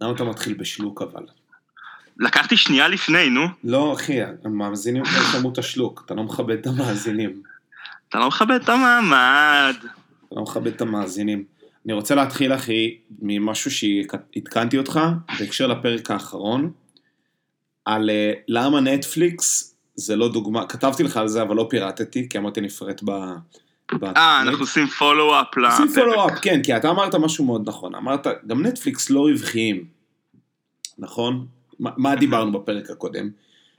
למה אתה מתחיל בשלוק אבל? לקחתי שנייה לפני, נו. לא, אחי, המאזינים כבר שמעו את השלוק, אתה לא מכבד את המאזינים. אתה לא מכבד את המעמד. אתה לא מכבד את המאזינים. אני רוצה להתחיל, אחי, ממשהו שעדכנתי אותך, בהקשר לפרק האחרון, על אה, למה נטפליקס זה לא דוגמה, כתבתי לך על זה, אבל לא פירטתי, כי אמרתי נפרט ב... אה, אנחנו עושים פולו-אפ לפרק. עושים פולו-אפ, כן, כי אתה אמרת משהו מאוד נכון. אמרת, גם נטפליקס לא רווחיים, נכון? מה דיברנו בפרק הקודם?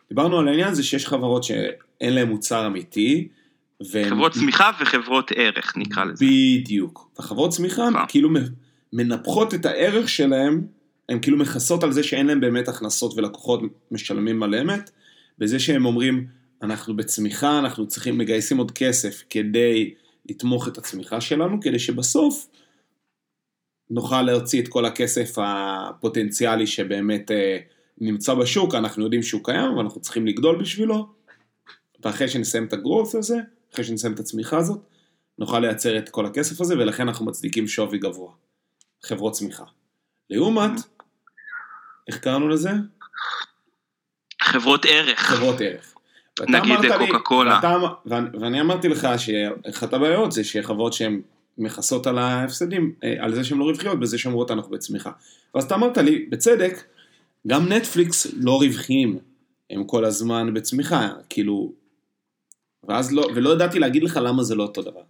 דיברנו על העניין הזה שיש חברות שאין להן מוצר אמיתי, ו... חברות צמיחה וחברות ערך, נקרא לזה. בדיוק. וחברות צמיחה נכון. כאילו מנפחות את הערך שלהן, הן כאילו מכסות על זה שאין להן באמת הכנסות ולקוחות משלמים על אמת, בזה שהם אומרים, אנחנו בצמיחה, אנחנו צריכים, מגייסים עוד כסף כדי לתמוך את הצמיחה שלנו, כדי שבסוף נוכל להוציא את כל הכסף הפוטנציאלי שבאמת אה, נמצא בשוק, אנחנו יודעים שהוא קיים ואנחנו צריכים לגדול בשבילו, ואחרי שנסיים את הגרוס הזה, אחרי שנסיים את הצמיחה הזאת, נוכל לייצר את כל הכסף הזה, ולכן אנחנו מצדיקים שווי גבוה. חברות צמיחה. לעומת, איך קראנו לזה? חברות ערך. חברות ערך. נגיד קוקה קולה. ואני אמרתי לך שאחת הבעיות זה שחברות שהן מכסות על ההפסדים, אה, על זה שהן לא רווחיות, בזה שאומרות אנחנו בצמיחה. ואז אתה אמרת לי, בצדק, גם נטפליקס לא רווחיים, הם כל הזמן בצמיחה, כאילו, ואז לא, ולא ידעתי להגיד לך למה זה לא אותו דבר.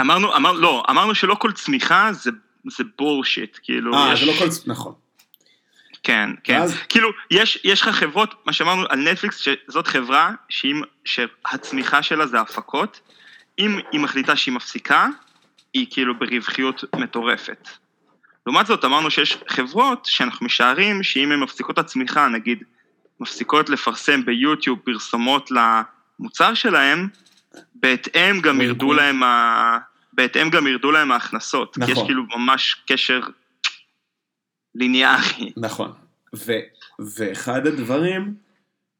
אמרנו, אמר, לא, אמרנו שלא כל צמיחה זה, זה בולשיט, כאילו, אה, יש... זה לא כל, נכון. כן, כן. ואז... כאילו, יש, יש לך חברות, מה שאמרנו על נטפליקס, שזאת חברה שאם, שהצמיחה שלה זה הפקות, אם היא מחליטה שהיא מפסיקה, היא כאילו ברווחיות מטורפת. לעומת זאת, אמרנו שיש חברות שאנחנו משערים שאם הן מפסיקות את הצמיחה, נגיד, מפסיקות לפרסם ביוטיוב פרסומות למוצר שלהם, בהתאם גם ירדו להם ה... בהתאם גם ירדו להם ההכנסות. נכון. כי יש כאילו ממש קשר ליניארי. נכון. ו, ואחד הדברים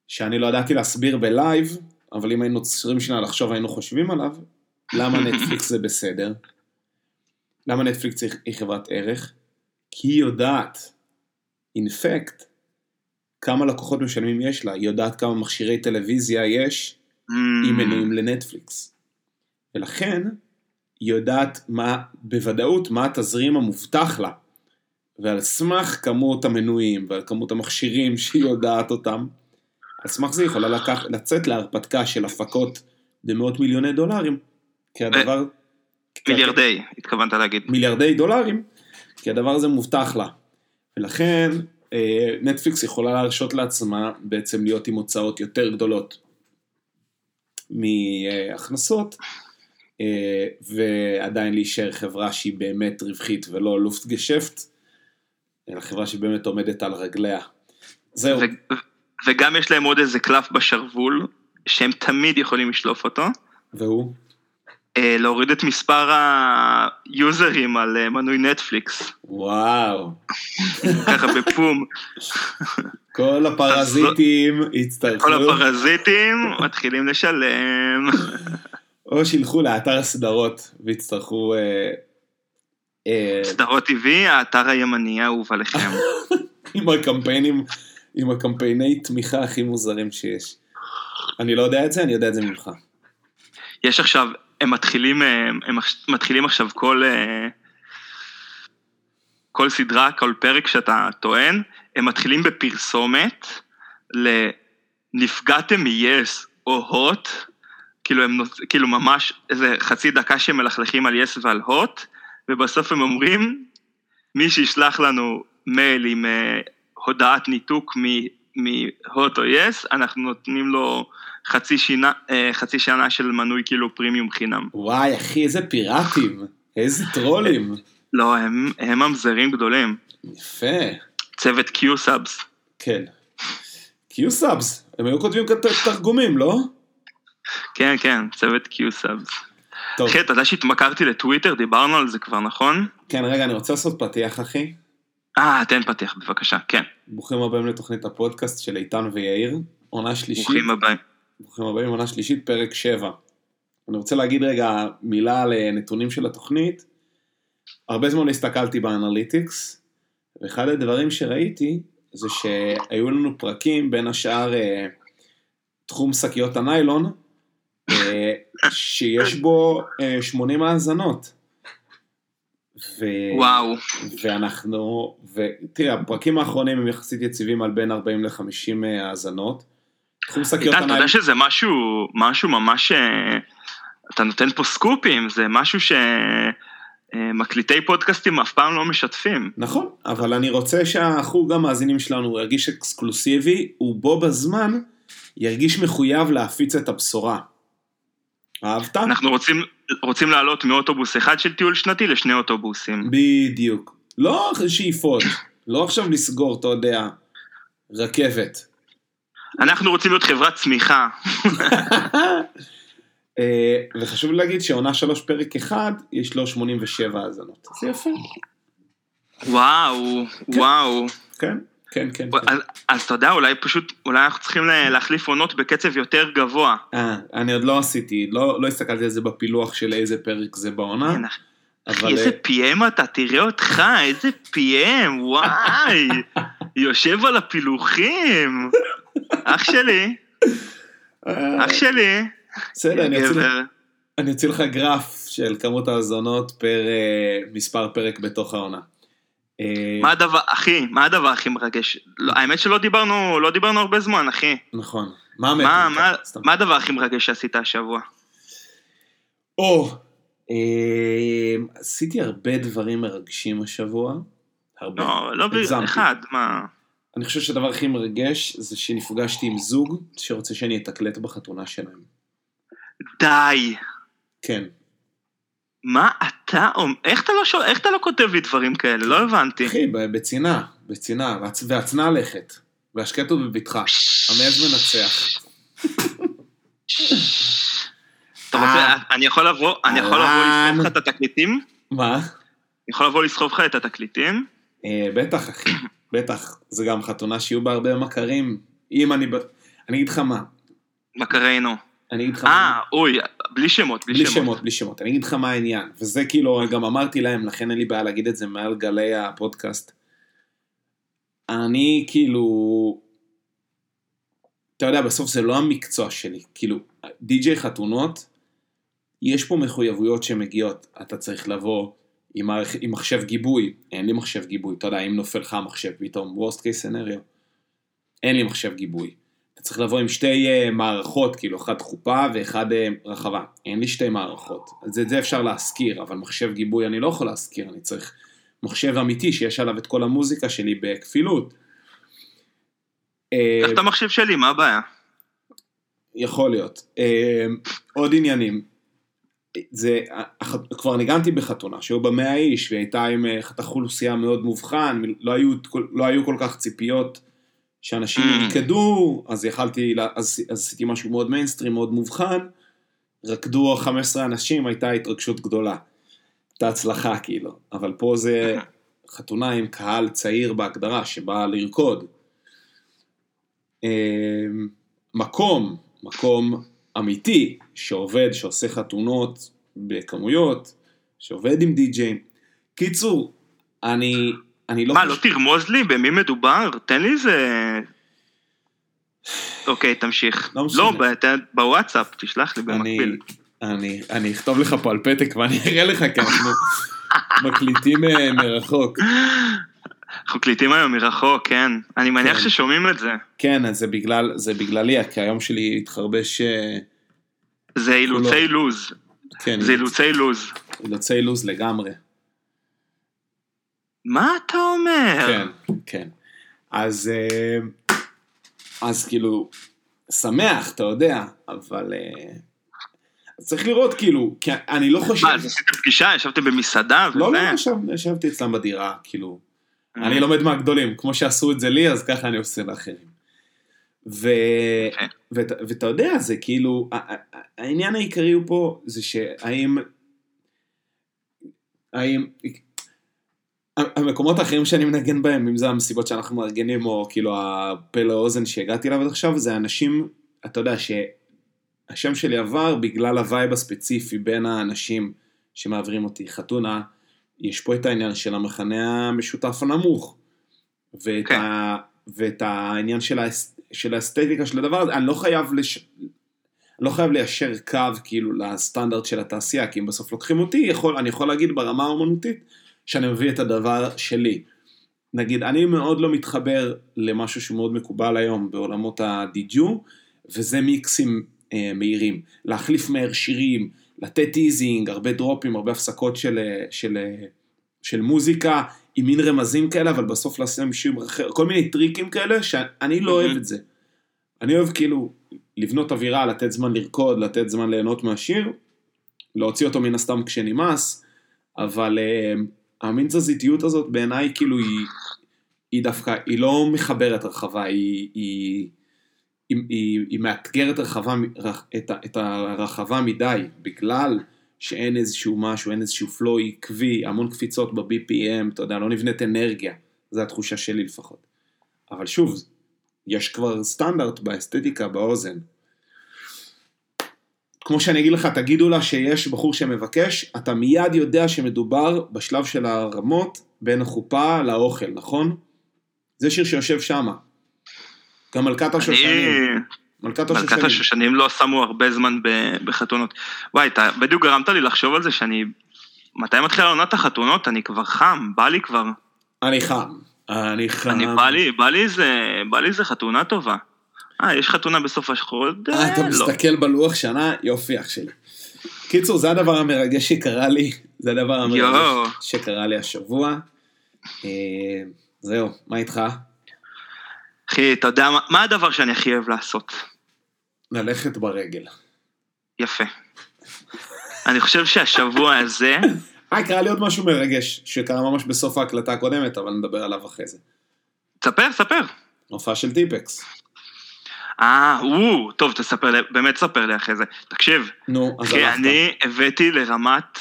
שאני לא ידעתי להסביר ב live, אבל אם היינו צריכים שנייה לחשוב היינו חושבים עליו, למה נטפליקס זה בסדר? למה נטפליקס היא חברת ערך? כי היא יודעת, in fact, כמה לקוחות משלמים יש לה, היא יודעת כמה מכשירי טלוויזיה יש אממ. עם מנויים לנטפליקס. ולכן, היא יודעת מה, בוודאות, מה התזרים המובטח לה. ועל סמך כמות המנויים ועל כמות המכשירים שהיא יודעת אותם, על סמך זה היא יכולה לקח, לצאת להרפתקה של הפקות במאות מיליוני דולרים, כי הדבר... מיליארדי, כי... התכוונת להגיד. מיליארדי דולרים, כי הדבר הזה מובטח לה. ולכן אה, נטפליקס יכולה להרשות לעצמה בעצם להיות עם הוצאות יותר גדולות מהכנסות, אה, ועדיין להישאר חברה שהיא באמת רווחית ולא לופט גשפט, אלא חברה שבאמת עומדת על רגליה. זהו. וגם יש להם עוד איזה קלף בשרוול, שהם תמיד יכולים לשלוף אותו. והוא? אה, להוריד את מספר היוזרים על אה, מנוי נטפליקס. וואו. ככה בפום. כל הפרזיטים הצטרכו. כל הפרזיטים מתחילים לשלם. או שילכו לאתר הסדרות ויצטרכו אה, סדרות TV, האתר הימני האהוב עליכם. עם הקמפיינים, עם הקמפייני תמיכה הכי מוזרים שיש. אני לא יודע את זה, אני יודע את זה ממך. יש עכשיו, הם מתחילים, אה, הם מתחילים עכשיו כל, אה, כל סדרה, כל פרק שאתה טוען, הם מתחילים בפרסומת לנפגעתם מ-yes או הוט, כאילו הם, כאילו ממש איזה חצי דקה שהם מלכלכים על yes ועל הוט, ובסוף הם אומרים, מי שישלח לנו מייל עם uh, הודעת ניתוק מהוט או יס, אנחנו נותנים לו חצי, שינה, uh, חצי שנה של מנוי כאילו פרימיום חינם. וואי, אחי, איזה פיראטים, איזה טרולים. לא, הם, הם ממזרים גדולים. יפה. צוות קיו-סאבס. כן. קיו-סאבס, הם היו כותבים תרגומים, לא? כן, כן, צוות Qsubs. טוב. אחי, אתה יודע שהתמכרתי לטוויטר? דיברנו על זה כבר, נכון? כן, רגע, אני רוצה לעשות פתיח, אחי. אה, תן פתיח, בבקשה, כן. ברוכים הבאים לתוכנית הפודקאסט של איתן ויאיר, עונה שלישית. ברוכים הבאים. ברוכים הבאים, עונה שלישית, פרק 7. אני רוצה להגיד רגע מילה על אה, נתונים של התוכנית. הרבה זמן הסתכלתי באנליטיקס, ואחד הדברים שראיתי זה שהיו לנו פרקים, בין השאר אה, תחום שקיות הניילון, שיש בו אה, 80 האזנות. ו... וואו. ואנחנו, ותראה, הפרקים האחרונים הם יחסית יציבים על בין 40 ל-50 האזנות. תחום שקיות איתן, אתה. יודע שזה משהו, משהו ממש, אה, אתה נותן פה סקופים, זה משהו שמקליטי פודקאסטים אף פעם לא משתפים. נכון, אבל אני רוצה שהחוג המאזינים שלנו ירגיש אקסקלוסיבי, ובו בזמן ירגיש מחויב להפיץ את הבשורה. אהבת? אנחנו רוצים, רוצים לעלות מאוטובוס אחד של טיול שנתי לשני אוטובוסים. בדיוק. לא שאיפות, לא עכשיו לסגור, אתה יודע, רכבת. אנחנו רוצים להיות חברת צמיחה. אה, וחשוב להגיד שעונה שלוש פרק אחד, יש לו 87 האזנות. זה יפה. וואו, וואו. כן, כן, כן. כן. אז, אז אתה יודע, אולי פשוט, אולי אנחנו צריכים לה- להחליף עונות בקצב יותר גבוה. אה, אני עוד לא עשיתי, לא, לא הסתכלתי על זה בפילוח של איזה פרק זה בעונה, כן, אחי, אבל... איזה PM אתה, תראה אותך, איזה PM, וואי. יושב על הפילוחים. אח שלי, אה, אח שלי. בסדר, אני אוציא לך- גרף של כמות האזונות פר אה, מספר פרק בתוך העונה. אה, מה הדבר, אחי, מה הדבר הכי מרגש? לא, האמת שלא דיברנו, לא דיברנו הרבה זמן, אחי. נכון. מה. מה הדבר הכי מרגש שעשית השבוע? או, אה, עשיתי הרבה דברים מרגשים השבוע. הרבה. לא, לא הגזמתי. באחד, מה? אני חושב שהדבר הכי מרגש זה שנפגשתי עם זוג שרוצה שאני אתקלט בחתונה שלהם. די. כן. מה אתה אומר? איך אתה לא שואל, איך אתה לא כותב לי דברים כאלה? לא הבנתי. אחי, בצנעה, בצנעה, והצ- והצנעה לכת. והשקט הוא בבטחה. המעז מנצח. אתה רוצה, אני יכול לבוא, אני יכול לבוא אהלן. לסחוב לך את התקליטים? מה? אני יכול לבוא לסחוב לך את התקליטים? אה, בטח, אחי. בטח. זה גם חתונה שיהיו בה הרבה מכרים. אם אני... אני אגיד לך מה. קראנו? אני אגיד לך. אה, אוי, בלי שמות, בלי בלי שמות, שמות. בלי שמות. אני אגיד לך מה העניין. וזה כאילו, גם אמרתי להם, לכן אין לי בעיה להגיד את זה מעל גלי הפודקאסט. אני כאילו... אתה יודע, בסוף זה לא המקצוע שלי. כאילו, די.ג'יי חתונות, יש פה מחויבויות שמגיעות. אתה צריך לבוא עם. עם מחשב גיבוי. אין לי מחשב גיבוי. אתה יודע, אם נופל לך המחשב פתאום, worst case scenario. אין לי מחשב גיבוי. אתה צריך לבוא עם שתי uh, מערכות, כאילו, אחת חופה ואחד uh, רחבה. אין לי שתי מערכות. אז את זה אפשר להשכיר, אבל מחשב גיבוי אני לא יכול להשכיר, אני צריך מחשב אמיתי שיש עליו את כל המוזיקה שלי בכפילות. אה, קח את המחשב שלי, מה הבעיה? יכול להיות. אה, עוד עניינים. זה, כבר ניגנתי בחתונה שהיו בה 100 איש והיא הייתה עם אה, חתך אוכלוסייה מאוד מובחן, לא היו, לא היו כל כך ציפיות שאנשים Mm. ירקדו, אז יכלתי, אז, אז עשיתי משהו מאוד מיינסטרים, מאוד מובחן, רקדו 15 אנשים, הייתה התרגשות גדולה. הייתה הצלחה כאילו, אבל פה זה חתונה עם קהל צעיר בהגדרה שבא לרקוד. אה, מקום, מקום אמיתי, שעובד, שעושה חתונות בכמויות, שעובד עם די-ג'יי. קיצור, אני, אני לא מה, לא תרמוז לי? במי מדובר? תן לי איזה... אוקיי, תמשיך. לא. לא, ב- בוואטסאפ, תשלח לי במקביל. אני, אני אכתוב לך פה על פתק ואני אראה לך כי אנחנו מקליטים אה, מרחוק. אנחנו מקליטים היום מרחוק, כן. אני מניח כן. ששומעים את זה. כן, אז זה בגלל, זה בגללי, כי היום שלי התחרבש, אה, זה אילוצי לוז. כן, זה אילוצי לוז. אילוצי לוז לגמרי. מה אתה אומר? כן, כן. אז, אה, אז כאילו, שמח, אתה יודע, אבל אה, צריך לראות, כאילו, כי אני לא חושב... מה, אז עשיתם פגישה? ישבתם במסעדה? לא, וזה? לא, ישב, ישבתי אצלם בדירה, כאילו, אה. אני לומד מהגדולים, כמו שעשו את זה לי, אז ככה אני עושה לאחרים. ו... יפה. ואתה, יודע, זה כאילו, העניין העיקרי הוא פה, זה שהאם, האם, המקומות האחרים שאני מנגן בהם, אם זה המסיבות שאנחנו מארגנים, או כאילו הפה לאוזן שהגעתי אליו עד עכשיו, זה אנשים, אתה יודע, שהשם שלי עבר בגלל ה vibe הספציפי בין האנשים שמעבירים אותי. חתונה, יש פה את העניין של המכנה המשותף הנמוך. ואת, כן. ה, ואת העניין של, האס, של האסתטיקה של הדבר הזה, אני לא חייב, לש, לא חייב ליישר קו כאילו לסטנדרט של התעשייה, כי אם בסוף לוקחים אותי, יכול, אני יכול להגיד ברמה האומנותית שאני מביא את הדבר שלי. נגיד, אני מאוד לא מתחבר למשהו שמאוד מקובל היום בעולמות הדיג'ו, וזה מיקסים אה, מהירים. להחליף מהר שירים, לתת teasing, הרבה דרופים, הרבה הפסקות של, אה, של, אה, של מוזיקה, עם מין רמזים כאלה, אבל בסוף לשים שיר אחר, כל מיני טריקים כאלה, שאני לא אוהב את זה. אני אוהב כאילו לבנות אווירה, לתת זמן לרקוד, לתת זמן ליהנות מהשיר, להוציא אותו מן הסתם כשנמאס, אבל אה, המין תזזיתיות הזאת בעיניי כאילו היא, היא דווקא, היא לא מחברת רחבה, היא, היא, היא, היא, היא מאתגרת רחבה, את, את הרחבה מדי, בגלל שאין איזשהו משהו, אין איזשהו פלואו עקבי, המון קפיצות ב-BPM, אתה יודע, לא נבנית אנרגיה, זו התחושה שלי לפחות. אבל שוב, יש כבר סטנדרט באסתטיקה באוזן. כמו שאני אגיד לך, תגידו לה שיש בחור שמבקש, אתה מיד יודע שמדובר בשלב של הרמות בין החופה לאוכל, נכון? זה שיר שיושב שמה. גם מלכת השושנים. מלכת השושנים. מלכת השושנים לא שמו הרבה זמן בחתונות. וואי, אתה בדיוק גרמת לי לחשוב על זה שאני... מתי מתחילה עונת החתונות? אני כבר חם, בא לי כבר. אני חם. אני חם. אני בא לי, בא לי איזה, בא לי איזה חתונה טובה. אה, יש חתונה בסוף החודש? אה, אתה לא. מסתכל בלוח שנה? יופי, אח שלי. קיצור, זה הדבר המרגש שקרה לי, זה הדבר המרגש שקרה לי השבוע. אה, זהו, מה איתך? אחי, אתה יודע, מה הדבר שאני הכי אוהב לעשות? ללכת ברגל. יפה. אני חושב שהשבוע הזה... אה, קרה לי עוד משהו מרגש, שקרה ממש בסוף ההקלטה הקודמת, אבל נדבר עליו אחרי זה. ספר, ספר. הופעה של טיפקס. אה, או, טוב, תספר לי, באמת ספר לי אחרי זה. תקשיב. נו, אז הלכת. אני הבאתי לרמת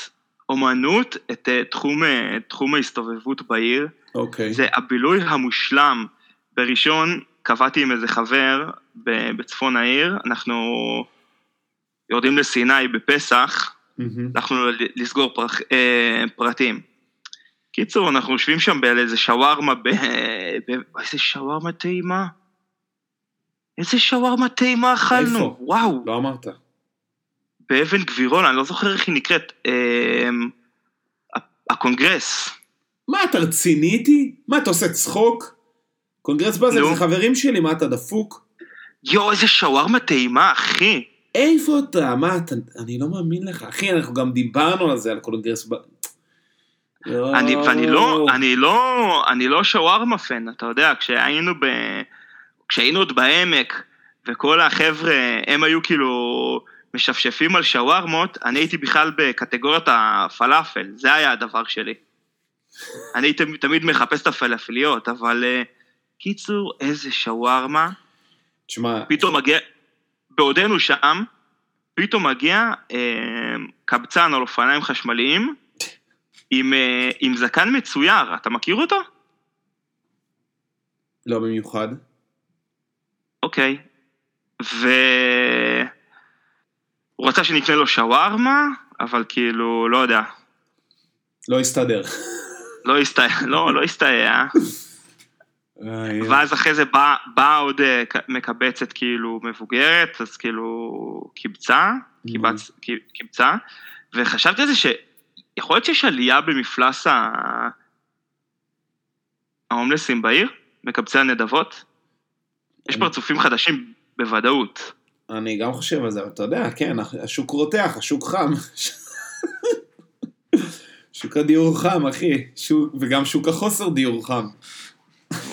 אומנות את uh, תחום, uh, תחום ההסתובבות בעיר. אוקיי. זה הבילוי המושלם. בראשון קבעתי עם איזה חבר בצפון העיר, אנחנו יורדים לסיני בפסח, הלכנו לסגור פרח, אה, פרטים. קיצור, אנחנו יושבים שם באיזה שווארמה, ב... ב... איזה שווארמה טעימה? איזה שווארמה טעימה אכלנו, איפה? וואו. לא אמרת. באבן גבירול, אני לא זוכר איך היא נקראת, אה, הקונגרס. מה, אתה רציני איתי? מה, אתה עושה צחוק? קונגרס באזל זה חברים שלי, מה אתה דפוק? יואו, איזה שווארמה טעימה, אחי. איפה אתה? מה אתה... אני לא מאמין לך. אחי, אנחנו גם דיברנו על זה, על קונגרס. אני, ואני לא, אני לא, אני לא שווארמה fan, אתה יודע, כשהיינו ב... כשהיינו עוד בעמק, וכל החבר'ה, הם היו כאילו משפשפים על שווארמות, אני הייתי בכלל בקטגוריית הפלאפל, זה היה הדבר שלי. אני תמיד מחפש את הפלאפליות, אבל uh, קיצור, איזה שווארמה. תשמע... פתאום מגיע, בעודנו שם, פתאום מגיע אה, קבצן על אופניים חשמליים עם, אה, עם זקן מצויר, אתה מכיר אותו? לא במיוחד. אוקיי. ו... הוא רצה שנקנה לו שווארמה, אבל כאילו, לא יודע. לא הסתדר. לא הסתייע, לא, לא הסתייע. ואז אחרי זה באה בא עוד אה, מקבצת כאילו מבוגרת, אז כאילו קיבצה, קיבצ, קיבצה, וחשבתי על זה שיכול להיות שיש עלייה במפלס ההומלסים בעיר, מקבצי הנדבות. יש פרצופים חדשים בוודאות. אני גם חושב על זה, אבל אתה יודע, כן, השוק רותח, השוק חם. שוק הדיור חם, אחי, שוק, וגם שוק החוסר דיור חם.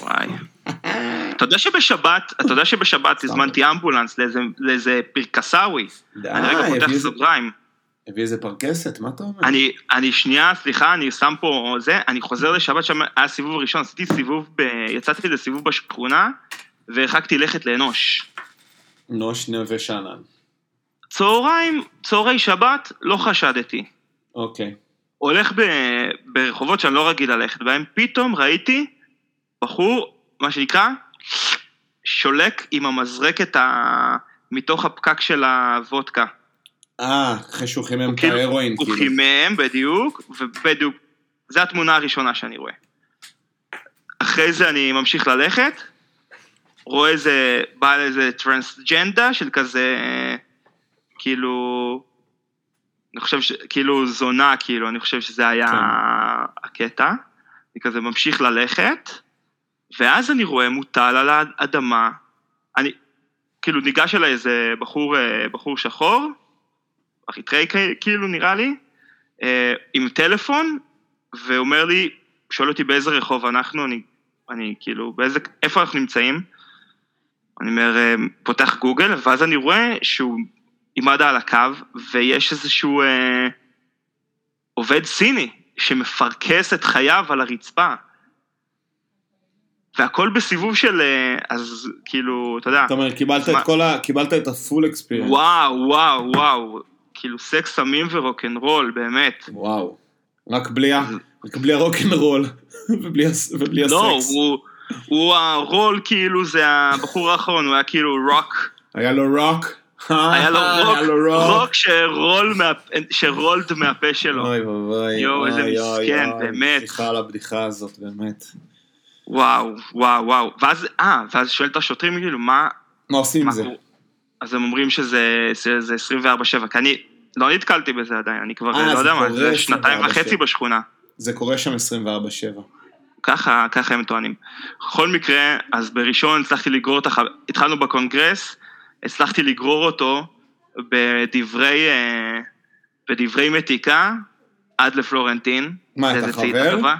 וואי. אתה יודע שבשבת, אתה יודע שבשבת הזמנתי אמבולנס לאיזה פרקסאווי. די, אני רגע פותח סוגריים. הביא איזה פרקסת, מה אתה אומר? אני, אני שנייה, סליחה, אני שם פה זה, אני חוזר לשבת שם, היה סיבוב ראשון, עשיתי סיבוב, ב, יצאתי לסיבוב בשכונה, והרחקתי לכת לאנוש. נוש נווה שאנן. צהריים, צהרי שבת, לא חשדתי. אוקיי. הולך ב, ברחובות שאני לא רגיל ללכת בהם, פתאום ראיתי בחור, מה שנקרא, שולק עם המזרקת ה... מתוך הפקק של הוודקה. אה, אחרי שהוא חימם את כאילו- ההרואין, כאילו. הוא חימם, בדיוק, ובדיוק, זו התמונה הראשונה שאני רואה. אחרי זה אני ממשיך ללכת, רואה איזה, בא איזה טרנסג'נדה של כזה, כאילו, אני חושב ש... כאילו זונה, כאילו, אני חושב שזה היה כן. הקטע. אני כזה ממשיך ללכת, ואז אני רואה מוטל על האדמה, אני, כאילו ניגש אליי איזה בחור, אה, בחור שחור, אריתראי כאילו נראה לי, אה, עם טלפון, ואומר לי, שואל אותי באיזה רחוב אנחנו, אני, אני כאילו, באיזה, איפה אנחנו נמצאים? אני אומר, אה, פותח גוגל, ואז אני רואה שהוא עם מד"א על הקו, ויש איזשהו אה, עובד סיני שמפרכס את חייו על הרצפה. והכל בסיבוב של, אה, אז כאילו, אתה יודע. אתה אומר, קיבלת את כל ה... קיבלת את ה full experience. וואו, וואו, וואו. כאילו סקס, סמים ורוקנרול, באמת. וואו. רק בלי, ה... רק בלי הרוקנרול ובלי, ובלי לא, הסקס. לא, הוא, הוא הרול כאילו זה הבחור האחרון, הוא היה כאילו רוק. היה לו רוק? היה לו רוק, רוק שרולד מהפה שלו. אוי ואבוי. יואו, איזה מסכן, באמת. סליחה על הבדיחה הזאת, באמת. וואו, וואו, וואו. ואז, אה, ואז שואל את השוטרים, כאילו, מה... מה עושים עם זה? אז הם אומרים שזה, שזה 24-7, כי אני לא נתקלתי בזה עדיין, אני כבר, אה, לא יודע מה, זה שנתיים וחצי בשכונה. זה קורה שם 24-7. ככה, ככה הם טוענים. בכל מקרה, אז בראשון הצלחתי לגרור את הח... התחלנו בקונגרס, הצלחתי לגרור אותו בדברי, אה, בדברי מתיקה עד לפלורנטין. מה, אתה חבר?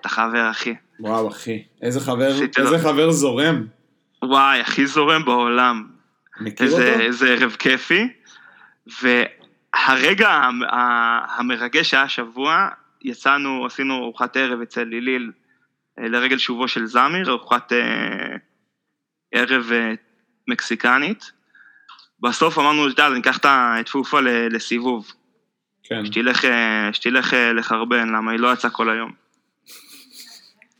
אתה חבר, אחי. וואו, אחי. איזה חבר, איזה. חבר זורם. וואי, הכי זורם בעולם. מכיר איזה, אותו? איזה ערב כיפי. והרגע המרגש היה השבוע, יצאנו, עשינו ארוחת ערב אצל ליליל לרגל שובו של זמיר, ארוחת אה, ערב אה, מקסיקנית. בסוף אמרנו, יאללה, ניקח את פופה לסיבוב. כן. שתלך, שתלך לחרבן, למה היא לא יצאה כל היום.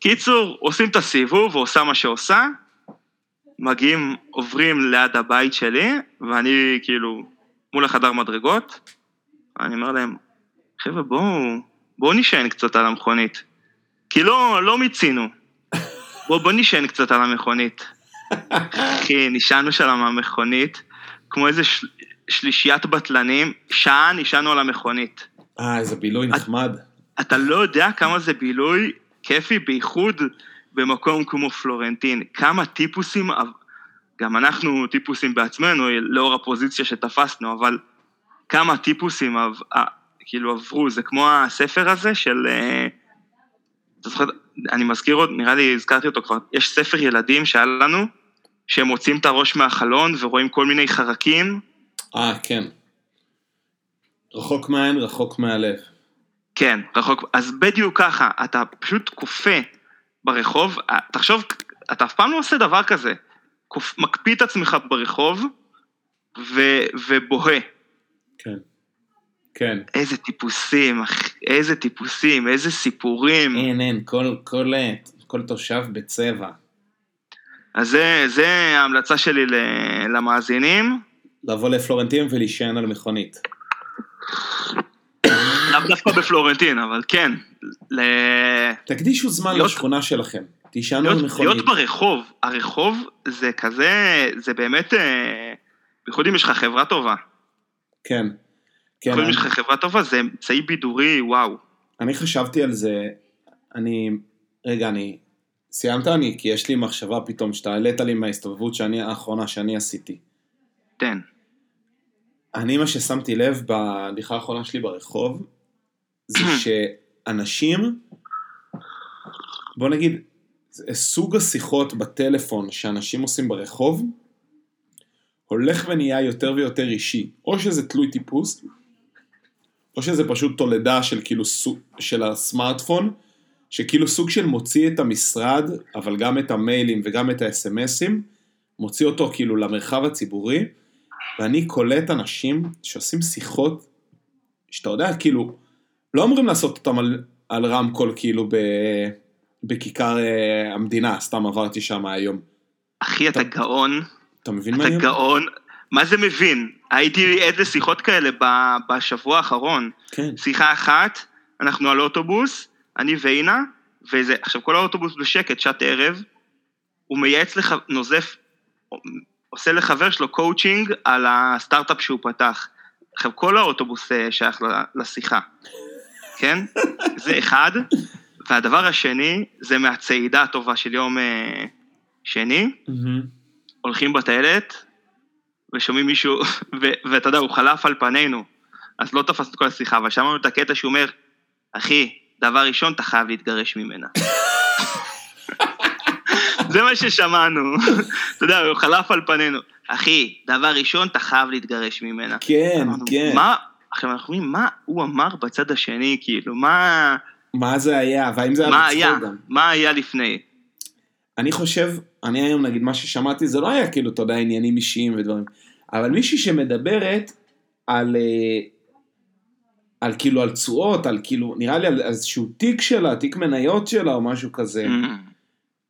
קיצור, עושים את הסיבוב, ועושה מה שעושה, מגיעים, עוברים ליד הבית שלי, ואני כאילו מול החדר מדרגות, אני אומר להם, חבר'ה, בואו, בואו נשען קצת על המכונית. כי לא, לא מיצינו. בואו בוא נשען קצת על המכונית. אחי, נשענו שם על המכונית, כמו איזה של, שלישיית בטלנים, שעה נשענו על המכונית. אה, איזה בילוי נחמד. אתה לא יודע כמה זה בילוי כיפי, בייחוד במקום כמו פלורנטין. כמה טיפוסים, גם אנחנו טיפוסים בעצמנו, לאור הפוזיציה שתפסנו, אבל כמה טיפוסים כאילו עברו, זה כמו הספר הזה של... אתה זוכר, אני מזכיר עוד, נראה לי הזכרתי אותו כבר, יש ספר ילדים שהיה לנו, שהם מוצאים את הראש מהחלון ורואים כל מיני חרקים. אה, כן. רחוק מהעין, רחוק מהלב. כן, רחוק, אז בדיוק ככה, אתה פשוט כופה ברחוב, תחשוב, אתה אף פעם לא עושה דבר כזה, מקפיא את עצמך ברחוב ו, ובוהה. כן. כן. איזה טיפוסים, איזה טיפוסים, איזה סיפורים. אין, אין, כל, כל, כל תושב בצבע. אז זה, זה ההמלצה שלי למאזינים. לבוא לפלורנטין ולהישען על מכונית. לאו דווקא בפלורנטין, אבל כן. ל... תקדישו זמן להיות, לשכונה שלכם, תישענו על מכונית. להיות ברחוב, הרחוב זה כזה, זה באמת, אה, בייחוד אם יש לך חברה טובה. כן. כן. אם יש לך חברה טובה, זה אמצעי בידורי, וואו. אני חשבתי על זה, אני, רגע, אני, סיימת אני, כי יש לי מחשבה פתאום, שאתה העלית לי מההסתובבות שאני, האחרונה שאני עשיתי. תן. אני, מה ששמתי לב בהליכה האחרונה שלי ברחוב, זה שאנשים, בוא נגיד, סוג השיחות בטלפון שאנשים עושים ברחוב, הולך ונהיה יותר ויותר אישי. או שזה תלוי טיפוס, או שזה פשוט תולדה של כאילו סוג, של הסמארטפון, שכאילו סוג של מוציא את המשרד, אבל גם את המיילים וגם את האס.אם.אסים, מוציא אותו כאילו למרחב הציבורי, ואני קולט אנשים שעושים שיחות, שאתה יודע, כאילו, לא אמורים לעשות אותם על, על רמקול כאילו ב, בכיכר uh, המדינה, סתם עברתי שם היום. אחי, אתה, אתה גאון. אתה מבין מה אני אומר? אתה גאון. מה זה מבין? הייתי עד לשיחות כאלה בשבוע האחרון. כן. שיחה אחת, אנחנו על אוטובוס, אני ואינה, וזה, עכשיו כל האוטובוס בשקט, שעת ערב, הוא מייעץ לך, נוזף, עושה לחבר שלו קואוצ'ינג על הסטארט-אפ שהוא פתח. עכשיו כל האוטובוס אה, שייך לשיחה, כן? זה אחד. והדבר השני, זה מהצעידה הטובה של יום אה, שני. הולכים בטיילת, ושומעים מישהו, ואתה יודע, הוא חלף על פנינו, אז לא תפס את כל השיחה, אבל שמענו את הקטע שהוא אומר, אחי, דבר ראשון, אתה חייב להתגרש ממנה. זה מה ששמענו, אתה יודע, הוא חלף על פנינו. אחי, דבר ראשון, אתה חייב להתגרש ממנה. כן, כן. מה, עכשיו אנחנו אומרים, מה הוא אמר בצד השני, כאילו, מה... מה זה היה, והאם זה היה בצחוק גם? מה היה לפני? אני חושב, אני היום נגיד מה ששמעתי זה לא היה כאילו, אתה יודע, עניינים אישיים ודברים, אבל מישהי שמדברת על, אה, על כאילו על תשואות, על כאילו, נראה לי על איזשהו תיק שלה, תיק מניות שלה או משהו כזה. Mm.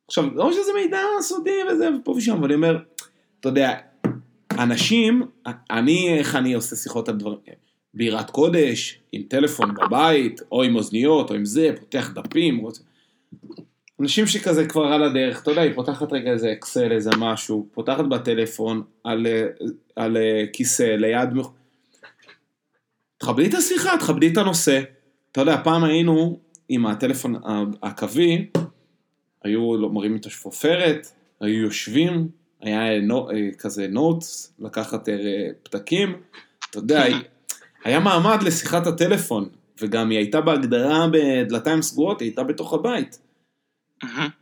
עכשיו, לא שזה מידע סודי וזה, ופה ושם, אבל אני אומר, אתה יודע, אנשים, אני, איך אני עושה שיחות על דברים, בירת קודש, עם טלפון בבית, או עם אוזניות, או עם זה, פותח דפים, רוצה... אנשים שכזה כבר על הדרך, אתה יודע, היא פותחת רגע איזה אקסל, איזה משהו, פותחת בטלפון על, על כיסא ליד... תכבדי את השיחה, תכבדי את הנושא. אתה יודע, פעם היינו עם הטלפון הקווי, היו מראים את השפופרת, היו יושבים, היה נו, כזה נוטס, לקחת אה, פתקים, אתה יודע, היה מעמד לשיחת הטלפון, וגם היא הייתה בהגדרה בדלתיים סגורות, היא הייתה בתוך הבית.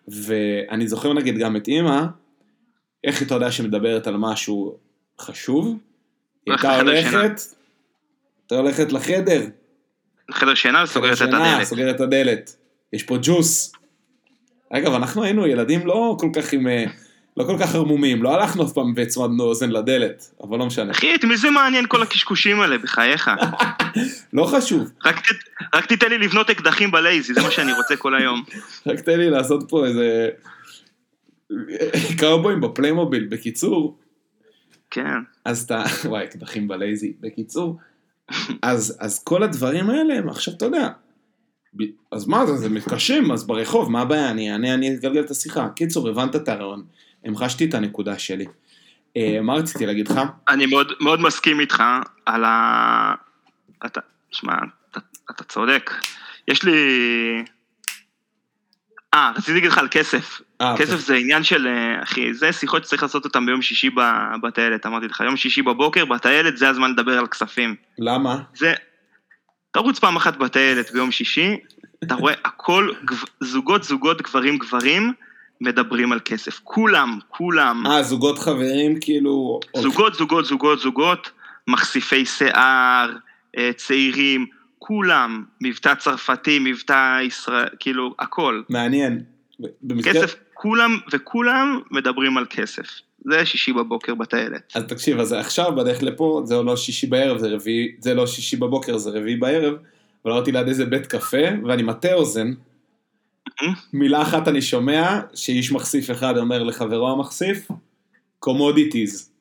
ואני זוכר נגיד גם את אימא, איך אתה יודע שמדברת על משהו חשוב? היא הייתה הולכת, הייתה הולכת לחדר. לחדר שינה וסוגרת את הדלת. סוגרת את הדלת. יש פה ג'וס. אגב, אנחנו היינו ילדים לא כל כך עם... לא כל כך ערמומים, לא הלכנו אף פעם והצמדנו אוזן לדלת, אבל לא משנה. אחי, את מי זה מעניין כל הקשקושים האלה, בחייך? לא חשוב. רק, ת, רק תיתן לי לבנות אקדחים בלייזי, זה מה שאני רוצה כל היום. רק תן לי לעשות פה איזה... קאובויים בפליימוביל, בקיצור. כן. אז אתה, וואי, אקדחים בלייזי, בקיצור. אז, אז כל הדברים האלה הם עכשיו, אתה יודע, אז מה זה, זה מתקשים, אז ברחוב, מה הבעיה, אני אענה, אני אגלגל את השיחה. קיצור, הבנת את הרעיון. המחשתי את הנקודה שלי. אה, מה רציתי להגיד לך? אני מאוד, מאוד מסכים איתך על ה... אתה, שמע, אתה, אתה צודק. יש לי... אה, רציתי להגיד לך על כסף. 아, אה, כסף okay. זה עניין של, אה, אחי, זה שיחות שצריך לעשות אותן ביום שישי בטיילת, אמרתי לך, יום שישי בבוקר, בטיילת זה הזמן לדבר על כספים. למה? זה, תרוץ פעם אחת בטיילת ביום שישי, אתה רואה הכל, זוגות, זוגות, גברים, גברים, מדברים על כסף. כולם, כולם. אה, זוגות חברים כאילו... זוגות, זוגות, זוגות, זוגות, מחשיפי שיער, אה, צעירים, כולם, מבטא צרפתי, מבטא ישראל, כאילו, הכל. מעניין. במסגרת... כסף, כולם, וכולם מדברים על כסף. זה שישי בבוקר בטיילת. אז תקשיב, אז עכשיו בדרך לפה, זה לא שישי בערב, זה רביעי, זה לא שישי בבוקר, זה רביעי בערב, אבל עברתי ליד איזה בית קפה, ואני מטה אוזן, מילה אחת אני שומע, שאיש מכסיף אחד אומר לחברו המכסיף, commodities.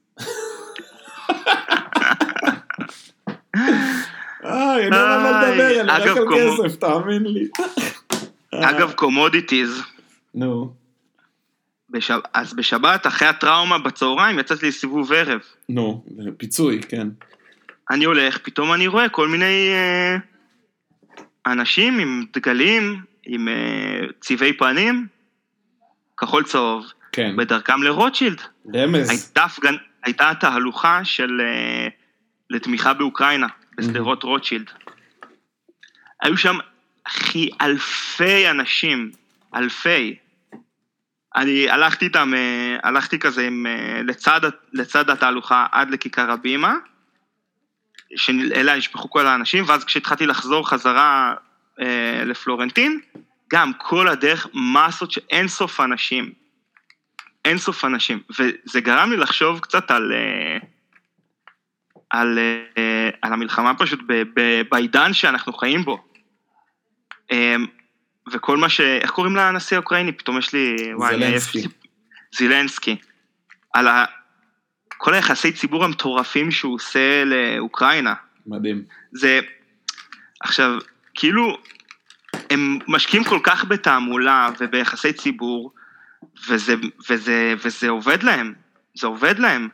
אה, אין על מה לדבר, אני רק על כסף, תאמין לי. אגב, commodities. נו. בשב... אז בשבת, אחרי הטראומה בצהריים, יצאתי לסיבוב ערב. נו, פיצוי, כן. אני הולך, פתאום אני רואה כל מיני אה, אנשים עם דגלים, עם אה, צבעי פנים, כחול צהוב, כן. בדרכם לרוטשילד. רמז. הייתה, הפגנ... הייתה תהלוכה של... אה, לתמיכה באוקראינה, בשדרות mm-hmm. רוטשילד. היו שם, הכי אלפי אנשים, אלפי. אני הלכתי איתם, אה, הלכתי כזה עם, לצד, לצד התהלוכה עד לכיכר הבימה, שאליה נשפכו כל האנשים, ואז כשהתחלתי לחזור חזרה אה, לפלורנטין, גם כל הדרך מסות של אין סוף אנשים. אין סוף אנשים. וזה גרם לי לחשוב קצת על, אה, על, אה, על המלחמה פשוט ב, ב, בעידן שאנחנו חיים בו. אה, וכל מה ש... איך קוראים לנשיא האוקראיני? פתאום יש לי... זלנסקי. זילנסקי. על ה... כל היחסי ציבור המטורפים שהוא עושה לאוקראינה. מדהים. זה... עכשיו, כאילו, הם משקיעים כל כך בתעמולה וביחסי ציבור, וזה, וזה, וזה עובד להם, זה עובד להם.